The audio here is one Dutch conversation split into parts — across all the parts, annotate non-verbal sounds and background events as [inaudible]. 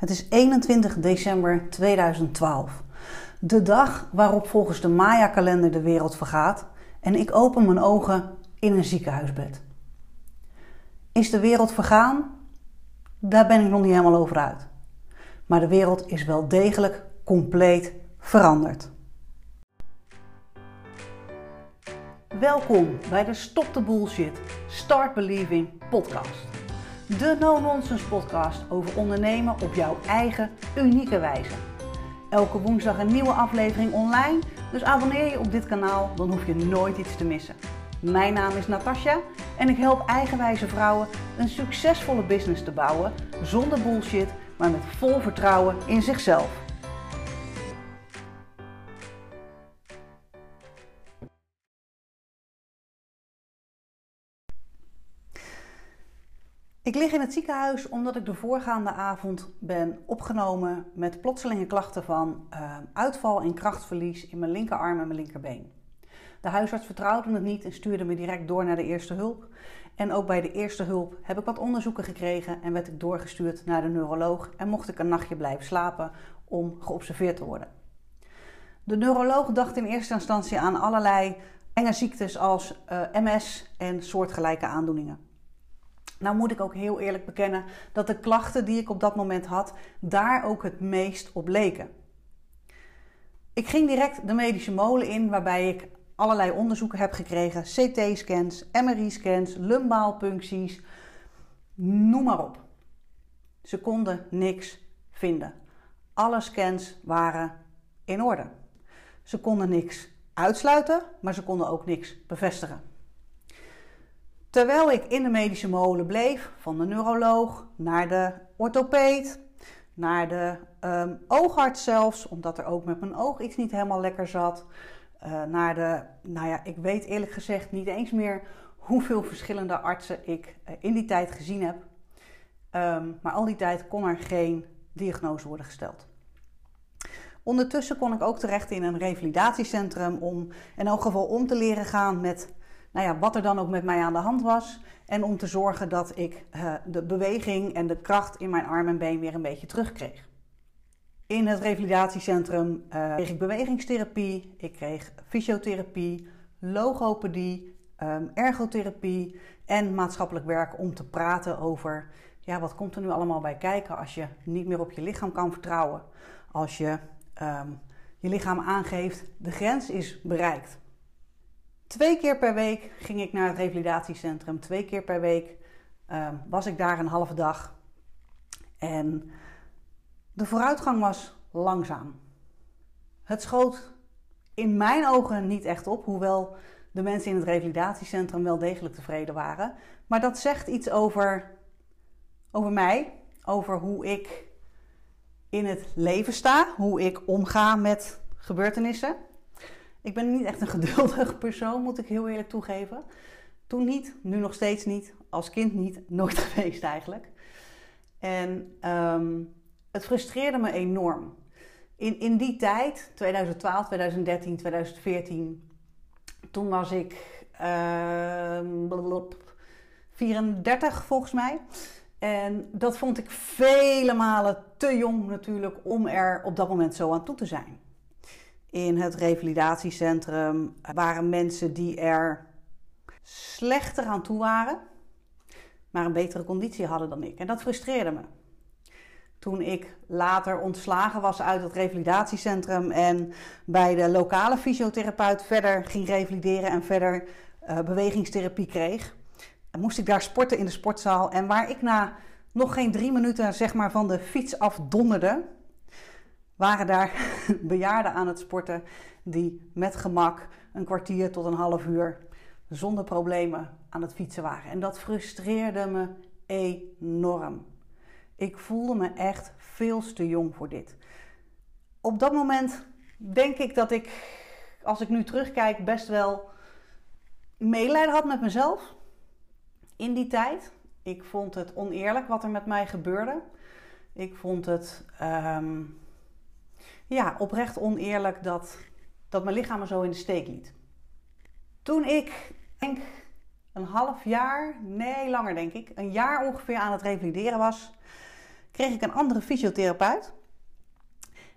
Het is 21 december 2012. De dag waarop volgens de Maya-kalender de wereld vergaat en ik open mijn ogen in een ziekenhuisbed. Is de wereld vergaan? Daar ben ik nog niet helemaal over uit. Maar de wereld is wel degelijk compleet veranderd. Welkom bij de Stop the Bullshit, Start Believing podcast. De no-nonsense podcast over ondernemen op jouw eigen unieke wijze. Elke woensdag een nieuwe aflevering online, dus abonneer je op dit kanaal, dan hoef je nooit iets te missen. Mijn naam is Natasja en ik help eigenwijze vrouwen een succesvolle business te bouwen zonder bullshit, maar met vol vertrouwen in zichzelf. Ik lig in het ziekenhuis omdat ik de voorgaande avond ben opgenomen met plotselinge klachten van uh, uitval en krachtverlies in mijn linkerarm en mijn linkerbeen. De huisarts vertrouwde het niet en stuurde me direct door naar de eerste hulp. En ook bij de eerste hulp heb ik wat onderzoeken gekregen en werd ik doorgestuurd naar de neuroloog en mocht ik een nachtje blijven slapen om geobserveerd te worden. De neuroloog dacht in eerste instantie aan allerlei enge ziektes als eh, MS en soortgelijke aandoeningen. Nou moet ik ook heel eerlijk bekennen dat de klachten die ik op dat moment had, daar ook het meest op leken. Ik ging direct de medische molen in, waarbij ik allerlei onderzoeken heb gekregen: CT-scans, MRI-scans, lumbaalpuncties, noem maar op. Ze konden niks vinden. Alle scans waren in orde. Ze konden niks uitsluiten, maar ze konden ook niks bevestigen. Terwijl ik in de medische molen bleef, van de neuroloog naar de orthopeed, naar de um, oogarts zelfs, omdat er ook met mijn oog iets niet helemaal lekker zat. Uh, naar de, nou ja, ik weet eerlijk gezegd niet eens meer hoeveel verschillende artsen ik uh, in die tijd gezien heb. Um, maar al die tijd kon er geen diagnose worden gesteld. Ondertussen kon ik ook terecht in een revalidatiecentrum om in elk geval om te leren gaan met nou ja, wat er dan ook met mij aan de hand was. En om te zorgen dat ik uh, de beweging en de kracht in mijn arm en been weer een beetje terugkreeg. In het revalidatiecentrum uh, kreeg ik bewegingstherapie, ik kreeg fysiotherapie, logopedie, um, ergotherapie en maatschappelijk werk om te praten over ja, wat komt er nu allemaal bij kijken als je niet meer op je lichaam kan vertrouwen. Als je um, je lichaam aangeeft, de grens is bereikt. Twee keer per week ging ik naar het revalidatiecentrum. Twee keer per week uh, was ik daar een halve dag. En de vooruitgang was langzaam. Het schoot in mijn ogen niet echt op, hoewel de mensen in het revalidatiecentrum wel degelijk tevreden waren. Maar dat zegt iets over, over mij, over hoe ik in het leven sta, hoe ik omga met gebeurtenissen. Ik ben niet echt een [laughs] geduldige persoon, moet ik heel eerlijk toegeven. Toen niet, nu nog steeds niet. Als kind niet, [laughs] nooit geweest eigenlijk. En um, het frustreerde me enorm. In, in die tijd, 2012, 2013, 2014, toen was ik uh, 34 volgens mij. En dat vond ik vele malen te jong natuurlijk om er op dat moment zo aan toe te zijn in het revalidatiecentrum waren mensen die er slechter aan toe waren, maar een betere conditie hadden dan ik. En dat frustreerde me. Toen ik later ontslagen was uit het revalidatiecentrum en bij de lokale fysiotherapeut verder ging revalideren en verder uh, bewegingstherapie kreeg, moest ik daar sporten in de sportzaal. En waar ik na nog geen drie minuten zeg maar, van de fiets af donderde, waren daar [laughs] bejaarden aan het sporten die met gemak een kwartier tot een half uur zonder problemen aan het fietsen waren. En dat frustreerde me enorm. Ik voelde me echt veel te jong voor dit. Op dat moment denk ik dat ik, als ik nu terugkijk, best wel medelijden had met mezelf in die tijd. Ik vond het oneerlijk wat er met mij gebeurde. Ik vond het um, ja, oprecht oneerlijk dat, dat mijn lichaam me zo in de steek liet. Toen ik, denk een half jaar, nee langer denk ik, een jaar ongeveer aan het revalideren was, kreeg ik een andere fysiotherapeut.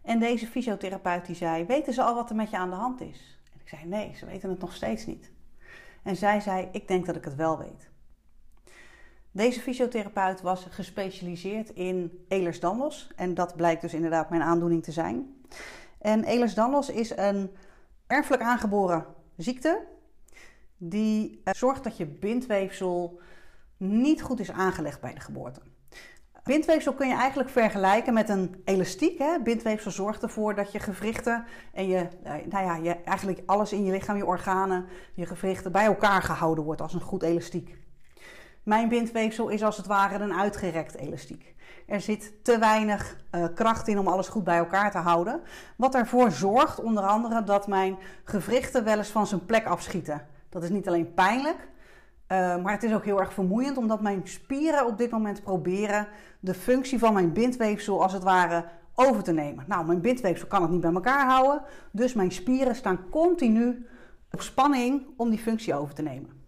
En deze fysiotherapeut die zei: Weten ze al wat er met je aan de hand is? En ik zei: Nee, ze weten het nog steeds niet. En zij zei: Ik denk dat ik het wel weet. Deze fysiotherapeut was gespecialiseerd in Ehlers-Danlos. En dat blijkt dus inderdaad mijn aandoening te zijn. En Ehlers-Danlos is een erfelijk aangeboren ziekte. Die eh, zorgt dat je bindweefsel niet goed is aangelegd bij de geboorte. Bindweefsel kun je eigenlijk vergelijken met een elastiek. Hè? Bindweefsel zorgt ervoor dat je gewrichten en je, eh, nou ja, je, eigenlijk alles in je lichaam, je organen, je gewrichten bij elkaar gehouden wordt als een goed elastiek. Mijn bindweefsel is als het ware een uitgerekt elastiek. Er zit te weinig uh, kracht in om alles goed bij elkaar te houden. Wat ervoor zorgt onder andere dat mijn gewrichten wel eens van zijn plek afschieten. Dat is niet alleen pijnlijk, uh, maar het is ook heel erg vermoeiend omdat mijn spieren op dit moment proberen de functie van mijn bindweefsel als het ware over te nemen. Nou, mijn bindweefsel kan het niet bij elkaar houden, dus mijn spieren staan continu op spanning om die functie over te nemen.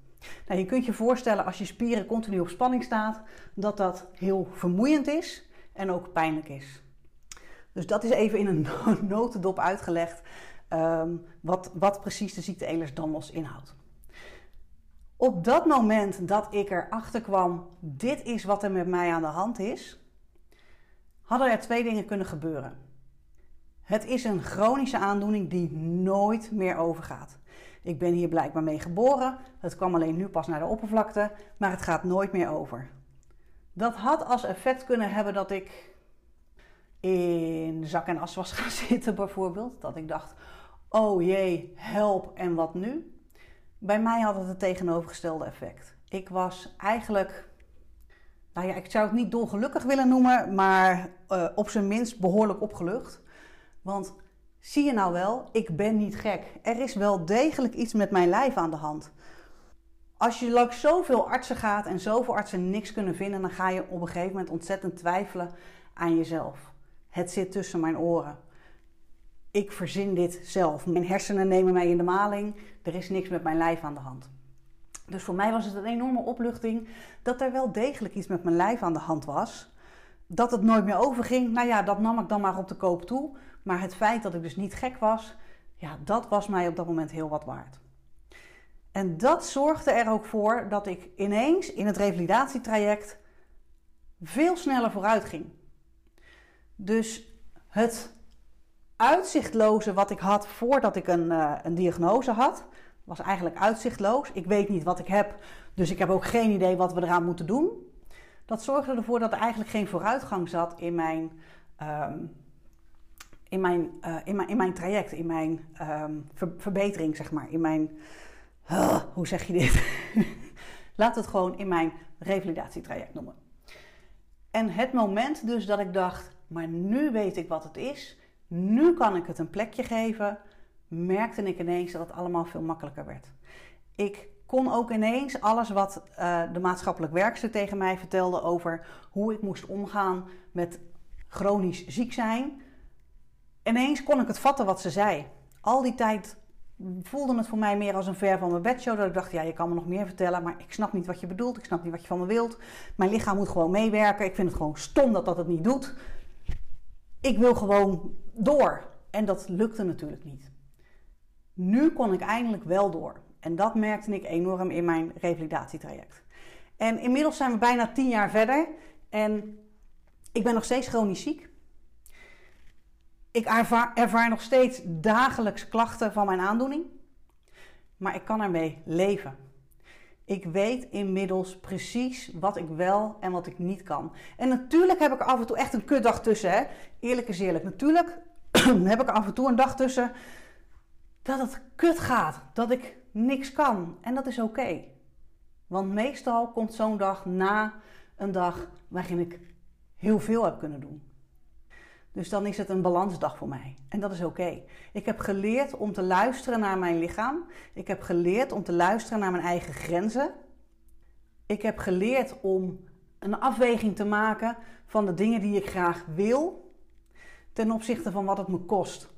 Nou, je kunt je voorstellen als je spieren continu op spanning staat, dat dat heel vermoeiend is en ook pijnlijk is. Dus dat is even in een [laughs] notendop uitgelegd um, wat, wat precies de ziekte Ehlers-Danlos inhoudt. Op dat moment dat ik erachter kwam, dit is wat er met mij aan de hand is, hadden er twee dingen kunnen gebeuren. Het is een chronische aandoening die nooit meer overgaat. Ik ben hier blijkbaar mee geboren. Het kwam alleen nu pas naar de oppervlakte, maar het gaat nooit meer over. Dat had als effect kunnen hebben dat ik in zak en as was gaan [laughs] zitten, bijvoorbeeld. Dat ik dacht: oh jee, help en wat nu? Bij mij had het het tegenovergestelde effect. Ik was eigenlijk, nou ja, ik zou het niet dolgelukkig willen noemen, maar uh, op zijn minst behoorlijk opgelucht. Want zie je nou wel, ik ben niet gek. Er is wel degelijk iets met mijn lijf aan de hand. Als je langs zoveel artsen gaat en zoveel artsen niks kunnen vinden, dan ga je op een gegeven moment ontzettend twijfelen aan jezelf. Het zit tussen mijn oren ik verzin dit zelf. Mijn hersenen nemen mij in de maling. Er is niks met mijn lijf aan de hand. Dus voor mij was het een enorme opluchting dat er wel degelijk iets met mijn lijf aan de hand was. Dat het nooit meer overging, nou ja, dat nam ik dan maar op de koop toe. Maar het feit dat ik dus niet gek was, ja, dat was mij op dat moment heel wat waard. En dat zorgde er ook voor dat ik ineens in het revalidatietraject veel sneller vooruit ging. Dus het uitzichtloze wat ik had voordat ik een, uh, een diagnose had, was eigenlijk uitzichtloos. Ik weet niet wat ik heb, dus ik heb ook geen idee wat we eraan moeten doen. Dat zorgde ervoor dat er eigenlijk geen vooruitgang zat in mijn, um, in mijn, uh, in mijn, in mijn traject, in mijn ver verbetering, zeg maar. In mijn, hoe zeg je dit? [laughs] Laat het gewoon in mijn revalidatietraject noemen. En het moment dus dat ik dacht, maar nu weet ik wat het is nu kan ik het een plekje geven, merkte ik ineens dat het allemaal veel makkelijker werd. Ik kon ook ineens alles wat uh, de maatschappelijk werkster tegen mij vertelde over hoe ik moest omgaan met chronisch ziek zijn. Ineens kon ik het vatten wat ze zei. Al die tijd voelde het voor mij meer als een ver van mijn bedshow. Dat ik dacht, ja, je kan me nog meer vertellen, maar ik snap niet wat je bedoelt. Ik snap niet wat je van me wilt. Mijn lichaam moet gewoon meewerken. Ik vind het gewoon stom dat dat het niet doet ik wil gewoon door. En dat lukte natuurlijk niet. Nu kon ik eindelijk wel door. En dat merkte ik enorm in mijn revalidatietraject. En inmiddels zijn we bijna tien jaar verder. En ik ben nog steeds chronisch ziek. Ik ervaar, ervaar nog steeds dagelijks klachten van mijn aandoening. Maar ik kan ermee leven. Ik weet inmiddels precies wat ik wel en wat ik niet kan. En natuurlijk heb ik af en toe echt een kutdag tussen. Hè? Eerlijk is eerlijk. Natuurlijk [clears throat] heb ik af en toe een dag tussen dat het kut gaat. Dat ik niks kan. En dat is oké. Want meestal komt zo'n dag na een dag waarin ik heel veel heb kunnen doen. Dus dan is het een balansdag voor mij. En dat is oké. Ik heb geleerd om te luisteren naar mijn lichaam. Ik heb geleerd om te luisteren naar mijn eigen grenzen. Ik heb geleerd om een afweging te maken van de dingen die ik graag wil ten opzichte van wat het me kost.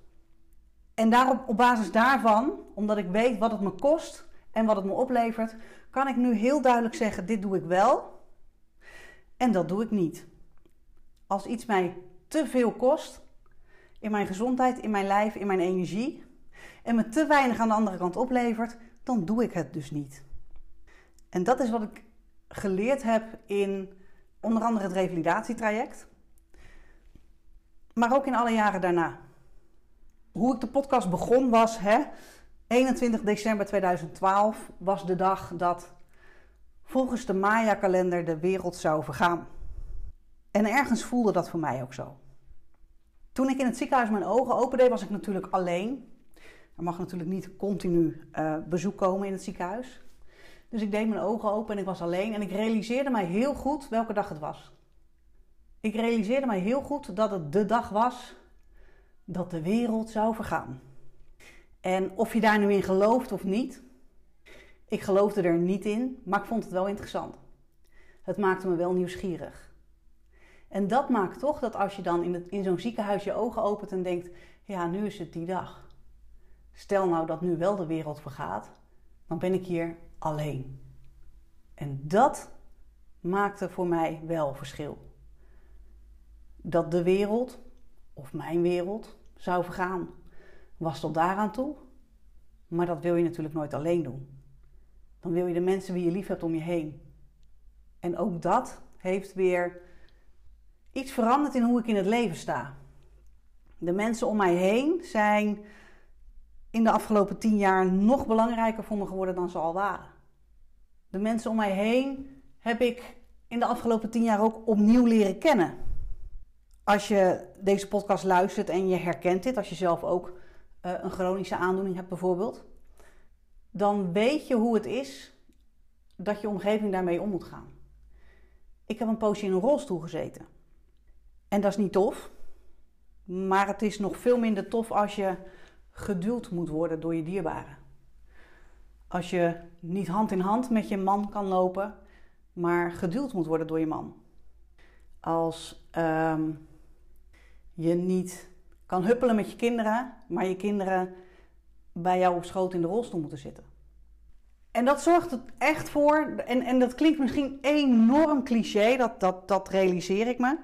En daarop, op basis daarvan, omdat ik weet wat het me kost en wat het me oplevert, kan ik nu heel duidelijk zeggen: dit doe ik wel en dat doe ik niet. Als iets mij te veel kost in mijn gezondheid, in mijn lijf, in mijn energie en me te weinig aan de andere kant oplevert, dan doe ik het dus niet. En dat is wat ik geleerd heb in onder andere het revalidatietraject, maar ook in alle jaren daarna. Hoe ik de podcast begon was, hè, 21 december 2012 was de dag dat volgens de Maya-kalender de wereld zou vergaan. En ergens voelde dat voor mij ook zo. Toen ik in het ziekenhuis mijn ogen opende, was ik natuurlijk alleen. Er mag natuurlijk niet continu uh, bezoek komen in het ziekenhuis. Dus ik deed mijn ogen open en ik was alleen. En ik realiseerde mij heel goed welke dag het was. Ik realiseerde mij heel goed dat het de dag was dat de wereld zou vergaan. En of je daar nu in gelooft of niet, ik geloofde er niet in, maar ik vond het wel interessant. Het maakte me wel nieuwsgierig. En dat maakt toch dat als je dan in, in zo'n ziekenhuis je ogen opent en denkt: ja, nu is het die dag. Stel nou dat nu wel de wereld vergaat, dan ben ik hier alleen. En dat maakte voor mij wel verschil. Dat de wereld, of mijn wereld, zou vergaan, was tot daaraan toe. Maar dat wil je natuurlijk nooit alleen doen. Dan wil je de mensen wie je lief hebt om je heen. En ook dat heeft weer iets veranderd in hoe ik in het leven sta. De mensen om mij heen zijn in de afgelopen tien jaar nog belangrijker voor me geworden dan ze al waren. De mensen om mij heen heb ik in de afgelopen tien jaar ook opnieuw leren kennen. Als je deze podcast luistert en je herkent dit, als je zelf ook uh, een chronische aandoening hebt bijvoorbeeld, dan weet je hoe het is dat je omgeving daarmee om moet gaan. Ik heb een poosje in een rolstoel gezeten. En dat is niet tof. Maar het is nog veel minder tof als je geduld moet worden door je dierbaren. Als je niet hand in hand met je man kan lopen, maar geduld moet worden door je man. Als ehm, je niet kan huppelen met je kinderen, maar je kinderen bij jou op schoot in de rolstoel moeten zitten. En dat zorgt er echt voor, en, en dat klinkt misschien enorm cliché, dat, dat, dat realiseer ik me.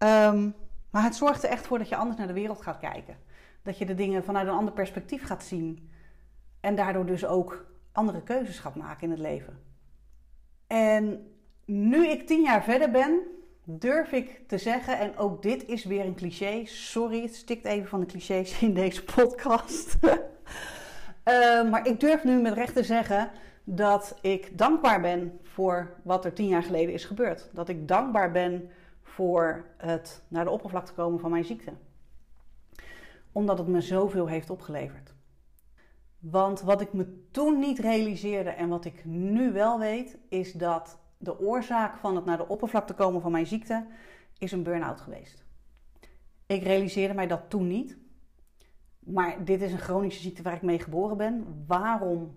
Ehm, maar het zorgt er echt voor dat je anders naar de wereld gaat kijken. Dat je de dingen vanuit een ander perspectief gaat zien. En daardoor dus ook andere keuzes gaat maken in het leven. En nu ik tien jaar verder ben, durf ik te zeggen, en ook dit is weer een cliché. Sorry, het stikt even van de clichés in deze podcast. uh, [laughs] maar ik durf nu met recht te zeggen dat ik dankbaar ben voor wat er tien jaar geleden is gebeurd. Dat ik dankbaar ben voor het naar de oppervlakte komen van mijn ziekte. Omdat het me zoveel heeft opgeleverd. Want wat ik me toen niet realiseerde en wat ik nu wel weet, is dat de oorzaak van het naar de oppervlakte komen van mijn ziekte is een burn-out geweest. Ik realiseerde mij dat toen niet. Maar dit is een chronische ziekte waar ik mee geboren ben. Waarom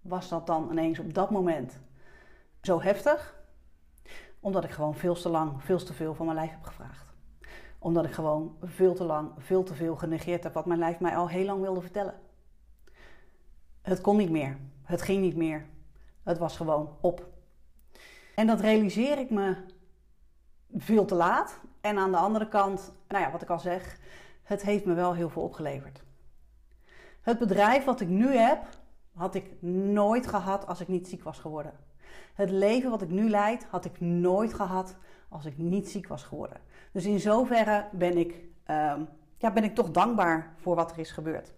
was dat dan ineens op dat moment zo heftig? Omdat ik gewoon veel te lang, veel te veel van mijn lijf heb gevraagd. Omdat ik gewoon veel te lang, veel te veel genegeerd heb wat mijn lijf mij al heel lang wilde vertellen. Het kon niet meer. Het ging niet meer. Het was gewoon op. En dat realiseer ik me veel te laat. En aan de andere kant, nou ja, wat ik al zeg, het heeft me wel heel veel opgeleverd. Het bedrijf wat ik nu heb, had ik nooit gehad als ik niet ziek was geworden. Het leven wat ik nu leid, had ik nooit gehad als ik niet ziek was geworden. Dus in zoverre ben ik, uh, ja, ben ik toch dankbaar voor wat er is gebeurd.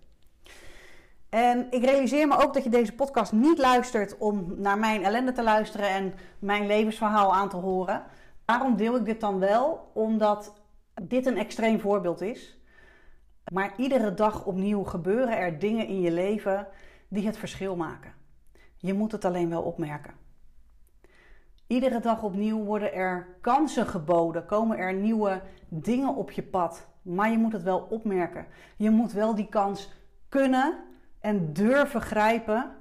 En ik realiseer me ook dat je deze podcast niet luistert om naar mijn ellende te luisteren en mijn levensverhaal aan te horen. Waarom deel ik dit dan wel? Omdat dit een extreem voorbeeld is. Maar iedere dag opnieuw gebeuren er dingen in je leven die het verschil maken. Je moet het alleen wel opmerken. Iedere dag opnieuw worden er kansen geboden, komen er nieuwe dingen op je pad. Maar je moet het wel opmerken. Je moet wel die kans kunnen en durven grijpen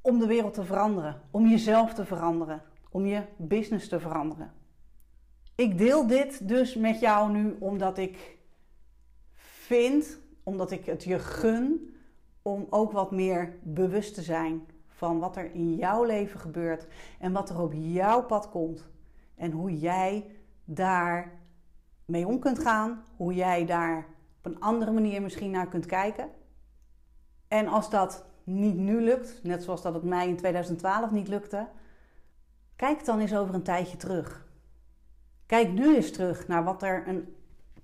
om de wereld te veranderen, om jezelf te veranderen, om je business te veranderen. Ik deel dit dus met jou nu omdat ik vind, omdat ik het je gun, om ook wat meer bewust te zijn van wat er in jouw leven gebeurt en wat er op jouw pad komt en hoe jij daar mee om kunt gaan, hoe jij daar op een andere manier misschien naar kunt kijken. En als dat niet nu lukt, net zoals dat het mij in 2012 niet lukte, kijk dan eens over een tijdje terug. Kijk nu eens terug naar wat er een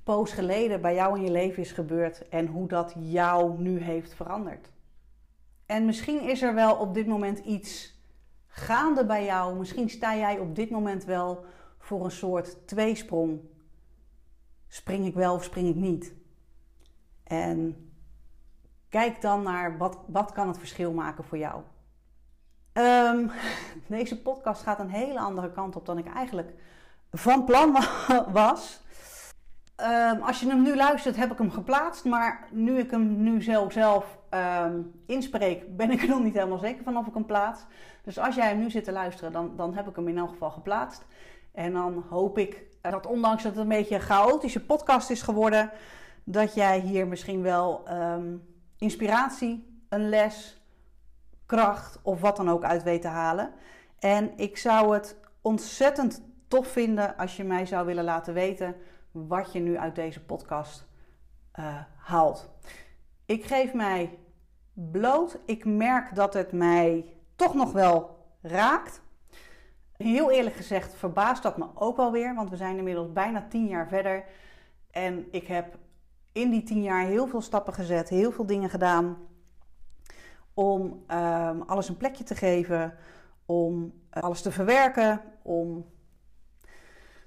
poos geleden bij jou in je leven is gebeurd en hoe dat jou nu heeft veranderd. En misschien is er wel op dit moment iets gaande bij jou. Misschien sta jij op dit moment wel voor een soort tweesprong. Spring ik wel of spring ik niet? En kijk dan naar wat, wat kan het verschil maken voor jou. Um, [laughs] deze podcast gaat een hele andere kant op dan ik eigenlijk van plan [laughs] was. Um, als je hem nu luistert, heb ik hem geplaatst. Maar nu ik hem nu zelf, zelf um, inspreek, ben ik er nog niet helemaal zeker van of ik hem plaats. Dus als jij hem nu zit te luisteren, dan, dan heb ik hem in elk geval geplaatst. En dan hoop ik dat ondanks dat het een beetje een chaotische podcast is geworden, dat jij hier misschien wel um, inspiratie, een les, kracht of wat dan ook uit weet te halen. En ik zou het ontzettend tof vinden als je mij zou willen laten weten wat je nu uit deze podcast uh, haalt. Ik geef mij bloot. Ik merk dat het mij toch nog wel raakt. Heel eerlijk gezegd verbaast dat me ook wel weer, want we zijn inmiddels bijna tien jaar verder. En ik heb in die tien jaar heel veel stappen gezet, heel veel dingen gedaan om um, alles een plekje te geven, om alles te verwerken, om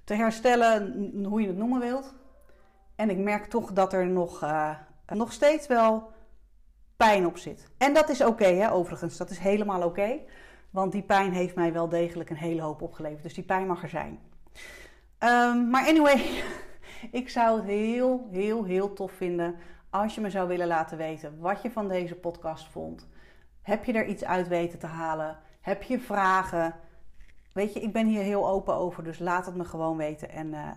te herstellen, hoe je het noemen wilt. En ik merk toch dat er nog, uh, nog steeds wel pijn op zit. En dat is oké, overigens. Dat is helemaal oké. want die pijn heeft mij wel degelijk een hele hoop opgeleverd. Dus die pijn mag er zijn. Um, maar anyway, [laughs] ik zou het heel, heel, heel tof vinden als je me zou willen laten weten wat je van deze podcast vond. Heb je er iets uit weten te halen? Heb je vragen? Weet je, ik ben hier heel open over, dus laat het me gewoon weten en uh,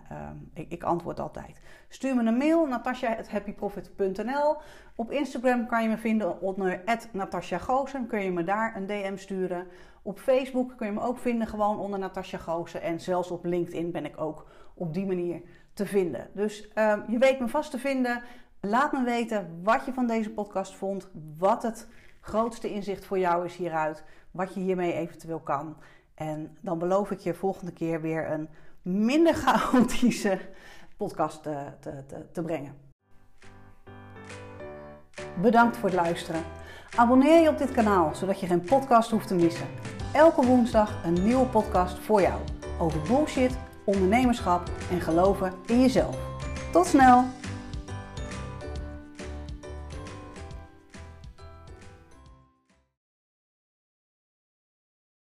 ik, ik, antwoord altijd. Stuur me een mail, natasja.happyprofit.nl. Op Instagram kan je me vinden onder Natasja kun je me daar een DM sturen. Op Facebook kun je me ook vinden, gewoon onder Natasja Goosen. En zelfs op LinkedIn ben ik ook op die manier te vinden. Dus uh, je weet me vast te vinden. Laat me weten wat je van deze podcast vond, wat het grootste inzicht voor jou is hieruit, wat je hiermee eventueel kan. En dan beloof ik je volgende keer weer een minder chaotische podcast te, te, te, te brengen. Bedankt voor het luisteren. Abonneer je op dit kanaal, zodat je geen podcast hoeft te missen. Elke woensdag een nieuwe podcast voor jou over bullshit, ondernemerschap en geloven in jezelf. Tot snel!